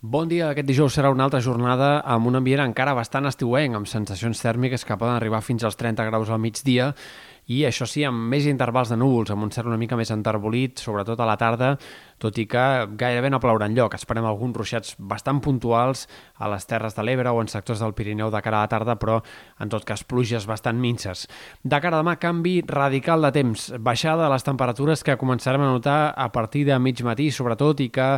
Bon dia, aquest dijous serà una altra jornada amb un ambient encara bastant estiuenc, amb sensacions tèrmiques que poden arribar fins als 30 graus al migdia i això sí, amb més intervals de núvols, amb un cel una mica més enterbolit, sobretot a la tarda, tot i que gairebé no plourà lloc. Esperem alguns ruixats bastant puntuals a les Terres de l'Ebre o en sectors del Pirineu de cara a la tarda, però en tot cas pluges bastant minces. De cara a demà, canvi radical de temps, baixada de les temperatures que començarem a notar a partir de mig matí, sobretot, i que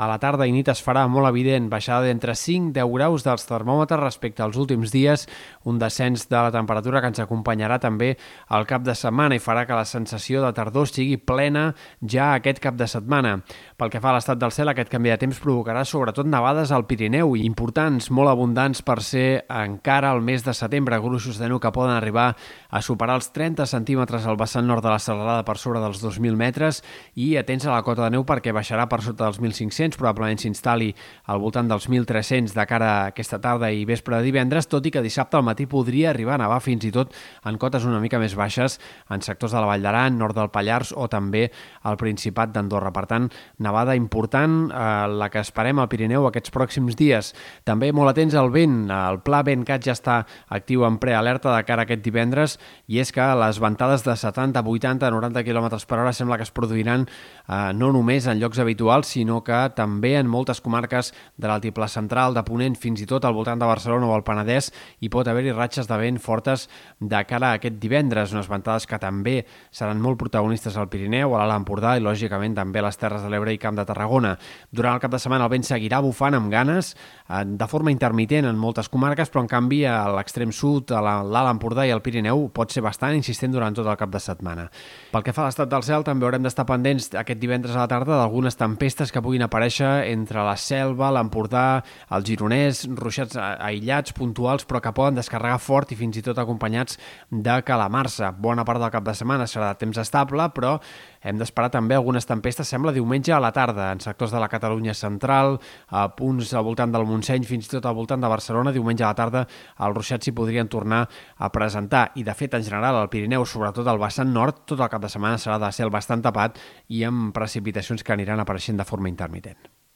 a la tarda i nit es farà molt evident, baixada d'entre 5 i 10 graus dels termòmetres respecte als últims dies, un descens de la temperatura que ens acompanyarà també al cap de setmana i farà que la sensació de tardor sigui plena ja aquest cap de setmana. Pel que fa a l'estat del cel, aquest canvi de temps provocarà sobretot nevades al Pirineu, importants, molt abundants per ser encara al mes de setembre, gruixos de neu que poden arribar a superar els 30 centímetres al vessant nord de la serralada per sobre dels 2.000 metres i atents a la cota de neu perquè baixarà per sota dels 1.500, probablement s'instal·li al voltant dels 1.300 de cara a aquesta tarda i vespre de divendres, tot i que dissabte al matí podria arribar a nevar fins i tot en cotes una mica més baixes en sectors de la Vall d'Aran, nord del Pallars o també al Principat d'Andorra. Per tant, nevada important, eh, la que esperem al Pirineu aquests pròxims dies. També molt atents al vent. El pla VentCat ja està actiu en prealerta de cara a aquest divendres i és que les ventades de 70, 80, 90 km per hora sembla que es produiran eh, no només en llocs habituals, sinó que també en moltes comarques de l'altiplà central, de Ponent, fins i tot al voltant de Barcelona o el Penedès, hi pot haver-hi ratxes de vent fortes de cara a aquest divendres, unes ventades que també seran molt protagonistes al Pirineu, a l'Alt Empordà i, lògicament, també a les Terres de l'Ebre i Camp de Tarragona. Durant el cap de setmana el vent seguirà bufant amb ganes, eh, de forma intermitent en moltes comarques, però en canvi a l'extrem sud, a l'Alt Empordà i al Pirineu pot ser bastant insistent durant tot el cap de setmana. Pel que fa a l'estat del cel, també haurem d'estar pendents aquest divendres a la tarda d'algunes tempestes que puguin aparèixer entre la selva, l'Empordà, el Gironès, ruixats aïllats, puntuals, però que poden descarregar fort i fins i tot acompanyats de calamarsa. Bona part del cap de setmana serà de temps estable, però hem d'esperar també algunes tempestes, sembla diumenge a la tarda, en sectors de la Catalunya central, a punts al voltant del Montseny, fins i tot al voltant de Barcelona, diumenge a la tarda els ruixats s'hi podrien tornar a presentar. I, de fet, en general, al Pirineu, sobretot al vessant nord, tot el cap de setmana serà de cel bastant tapat i amb precipitacions que aniran apareixent de forma intermitent.